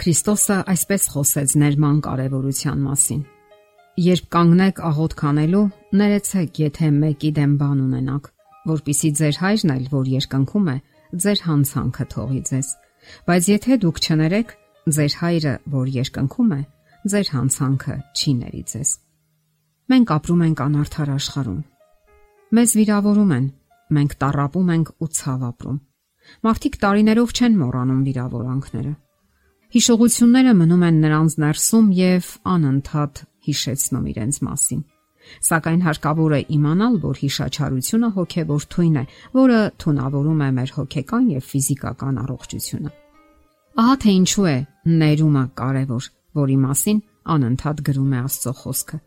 Քրիստոսը այսպես խոսեց ներման կարևորության մասին. Երբ կանգնեք աղոտ քանելու, ներեցեք, եթե մեկի դեմ բան ունենաք, որpիսի ձեր հայրն էլ, որ երկնքում է, ձեր հանցանքը թողի ձեզ։ Բայց եթե դուք չներեք, ձեր հայրը, որ երկնքում է, ձեր հանցանքը չի ների ձեզ։ Մենք ապրում ենք անարդար աշխարհում։ Մեզ վիրավորում են, մենք տարապում ենք ու ցավ ապրում։ Մարդիկ տարիներով չեն մոռանում վիրավորանքները Հիշողությունները մնում են նրանց ներսում եւ անընդհատ հիշեցնում իրենց մասին։ Սակայն հարկավոր է իմանալ, որ հիշաչարությունը հոգեվոր թույն է, որը թունավորում է մեր հոգեկան եւ ֆիզիկական առողջությունը։ Ահա թե ինչու է ներումը կարևոր, որի մասին անընդհատ գրում է Աստծո խոսքը։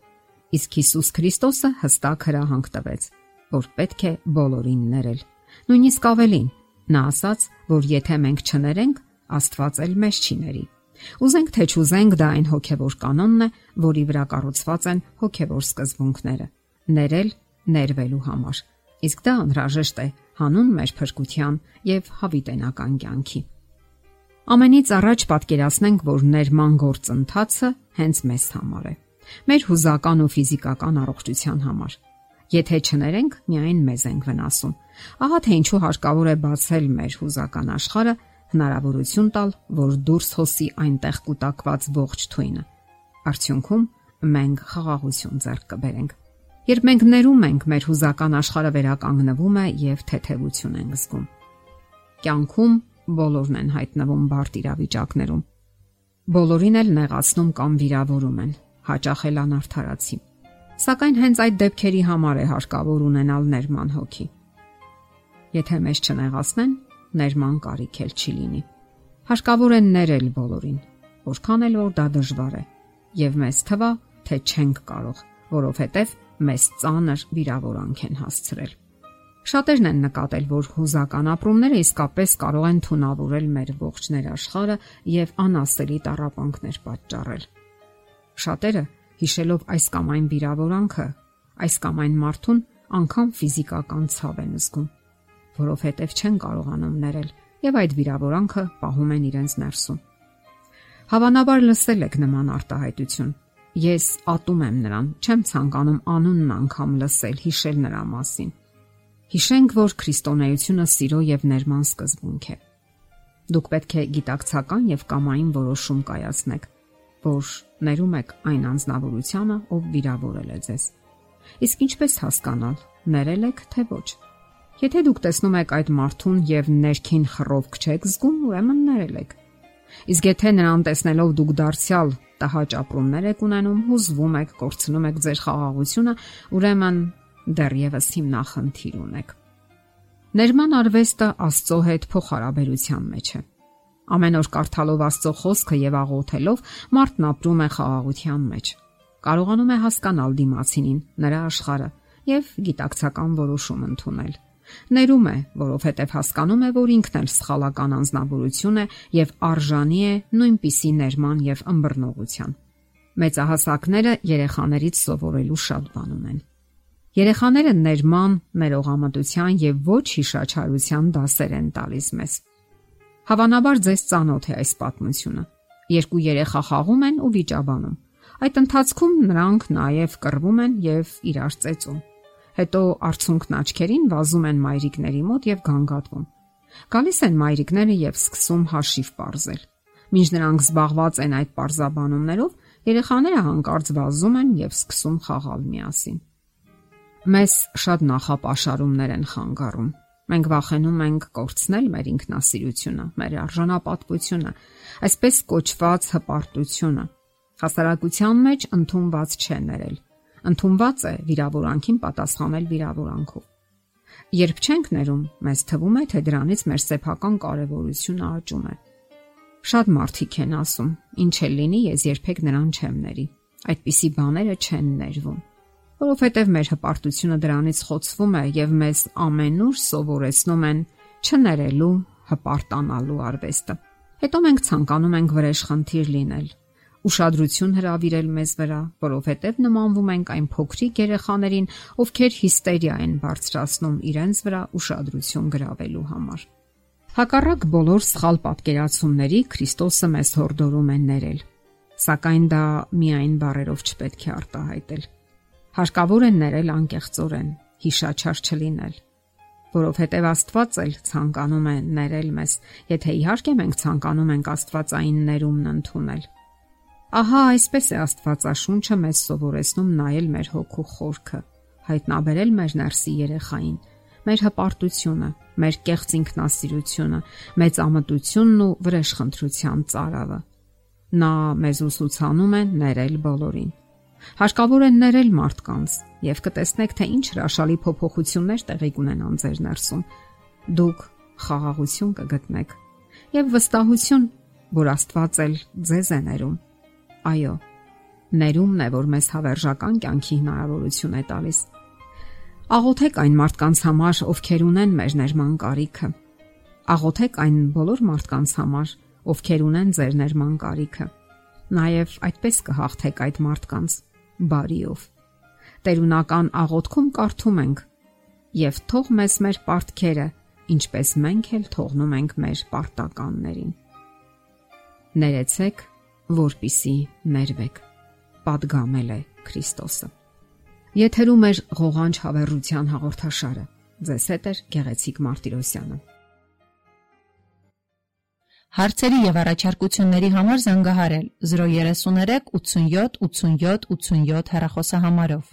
Իսկ Հիսուս Քրիստոսը հստակ հրահանգ տվեց, որ պետք է բոլորին ներել։ Նույնիսկ ավելին, նա ասաց, որ եթե մենք չներենք, Աստված էլ մեզ չի ների։ Ուզենք թե չուզենք, դա այն հոգևոր կանոնն է, որի վրա կառուցված են հոգևոր սկզբունքները։ Ներել ներվելու համար։ Իսկ դա անհրաժեշտ է հանուն մեր փրկության եւ հավիտենական կյանքի։ Ամենից առաջ պատկերացնենք, որ ներման գործընթացը հենց մեզ համար է։ Մեր հուզական ու ֆիզիկական առողջության համար։ Եթե չներենք, միայն մեզ ենք վնասում։ Ահա թե ինչու հարկավոր է բացել մեր հուզական աշխարհը հնարավորություն տալ, որ դուրս հոսի այնտեղ կուտակված ողջ թույնը։ Արդյունքում մենք խաղաղություն ձեռք կբերենք։ Երբ մենք ներում ենք, մեր հուզական աշխարհը վերականգնվում է եւ թեթևություն ենք զգում։ Կյանքում բոլորն են հայտնվում բարդ իրավիճակներում։ Բոլորին էլ նեղացնում կամ վիրավորում են, հաճախ էլ անարթարացի։ Սակայն հենց այդ դեպքերի համար է հարկավոր ունենալ ներման հոգի։ Եթե մեզ չնեղացնեն, ներման կարիք էլ չի լինի։ Հարկավոր է ներել բոլորին, որքան էլ որ դա դժվար է, եւ մեզ թվա, թե չենք կարող, որովհետեւ մեզ ծանր վիրավորանք են հասցրել։ Շատերն են նկատել, որ հուզական ապրումները իսկապես կարող են թունավորել մեր ողջ ներաշխարը եւ անասելի տարապանքներ պատճառել։ Շատերը հիշելով այս կամ այն վիրավորանքը, այս կամ այն մարդուն անգամ ֆիզիկական ցավ են զգում որովհետև չեն կարողանում ներել եւ այդ վիրավորանքը պահում են իրենց ներսում։ Հավանաբար լսել եք նման արտահայտություն։ Ես ատում եմ նրան, չեմ ցանկանում անունն անգամ լսել, հիշել նրա մասին։ Հիշենք, որ քրիստոնեությունը սիրո եւ ներման սկզբունք է։ Դուք պետք է գիտակցական եւ կամային որոշում կայացնեք, որ ներում եք այն անznավորությանը, ով վիրավորել է ձեզ։ Իսկ ինչպես հասկանալ, ներել եք թե ոչ։ Եթե դուք տեսնում եք այդ մարդուն եւ ներքին խռովք չեք զգում, ուրեմն ներել եք։ Իսկ եթե նրան տեսնելով դուք դարձյալ տհաճ ապրումներ եք ունենում, հուզվում եք, կորցնում եք ձեր խաղաղությունը, ուրեմն դեռևս հիմնախնդիր ունեք։ Ներման արվեստը Աստծո հետ փոխհարաբերության մեջ է։ Ամեն օր կարդալով Աստծո խոսքը եւ աղոթելով մարդն ապրում է խաղաղության մեջ։ Կարողանում է հասկանալ դիմացինին, նրա աշխարհը եւ գիտակցական որոշում ընդունել։ Ներում է, որովհետև հասկանում է, որ ինքն էլ սխալական անznավորություն է եւ արժանի է նույնպիսի ներման եւ ըմբռնողության։ Մեծահասակները երեխաներից սովորելու շատ բան ունեն։ Երեխաները ներման, ներողամտության եւ ոչ հիշաչարության դասեր են տալիս մեզ։ Հավանաբար ձեզ ծանոթ է այս պատմությունը։ Երկու երեխա խաղում են ու վիճաբանում։ Այդ ընթացքում նրանք նաև կռվում են եւ իրար ծեծում հետո արցունքն աչքերին վազում են մայրիկների մոտ եւ գանգատվում։ Գալիս են մայրիկները եւ սկսում հաշիվ parzել։ Մինչ նրանք զբաղված են այդ parzաբանումներով, երեխաները հանկարծ վազում են եւ սկսում խաղալ միասին։ Մեզ շատ նախապաշարումներ են խանգարում։ Մենք վախենում ենք կորցնել մեր ինքնասիրությունը, մեր արժանապատվությունը, այսպես կոչված հպարտությունը։ Հասարակության մեջ ընդունված չէ ներել ընդունված է վիրավորանքին պատասխանել վիրավորանքով։ Երբ չենք ներում, մեզ թվում է, թե դրանից մեր սեփական կարևորությունը աճում է։ Շատ մարդիկ են ասում. «Ինչ էլ լինի, ես երբեք նրան չեմ ների»։ Այդպիսի բաները չեն ներվում, որովհետև մեր հպարտությունը դրանից խոցվում է եւ մեզ ամենուր սովորեցնում են չներելու, հպարտանալու արվեստը։ Հետո մենք ցանկանում ենք վրեժխնդիր լինել, ուշադրություն հրավիրել մեզ վրա, որովհետև նմանվում ենք այն փոքրիկ երեխաներին, ովքեր հիստերիա են բարձրացնում իրենց վրա ուշադրություն գրավելու համար։ Հակառակ բոլոր սխալ պատկերացումների Քրիստոսը մեզ հորդորում է ներել։ Սակայն դա միայն բարերով չպետք է արտահայտել։ Հարկավոր է ներել անկեղծորեն, հիշաչար չլինել, որովհետև Աստված էլ ցանկանում է ներել մեզ, եթե իհարկե մենք ցանկանում ենք Աստվածային ներումն ընդունել։ Ահա այսպես է Աստվածաշունչը մեզ սովորեցնում նայել մեր հոգու խորքը, հայտնաբերել մեր ներսի երեխային մեր հպարտությունը, մեր կեղծ ինքնասիրությունը, մեծ ամտությունն ու վրեժխնդրության ծարավը։ Նա մեզ ուսուցանում է ներել բոլորին։ Հարկավոր է ներել մարդկանց եւ կտեսնեք թե ինչ հրաշալի փոփոխություններ տեղի կունենան ձեր ներսում։ Դուք խաղաղություն կգտնեք եւ վստահություն, որ Աստված էլ ձեզ է ներում։ Այո, ներումն է, որ մեզ հավերժական կյանքի հնարավորություն է տալիս Աղոթեք այն մարդկանց համար, ովքեր ունեն մեր ներման կարիքը։ Աղոթեք այն բոլոր մարդկանց համար, ովքեր ունեն ձեր ներման կարիքը։ Նաև այդպես կհաղթեք այդ մարդկանց բարիով։ Տերունական աղոթքում կարդում ենք. Եվ թող մեզ մեր պարտքերը, ինչպես մենք էլ թողնում ենք մեր պարտականներին։ Ներեցեք, որpիսի ներվեք։ Պատգամել է Քրիստոսը։ Եթերում է ղողանջ հավերության հաղորդաշարը։ Ձեզ հետ է Գեղեցիկ Մարտիրոսյանը։ Հարցերի եւ առաջարկությունների համար զանգահարել 033 87 87 87 հեռախոսահամարով։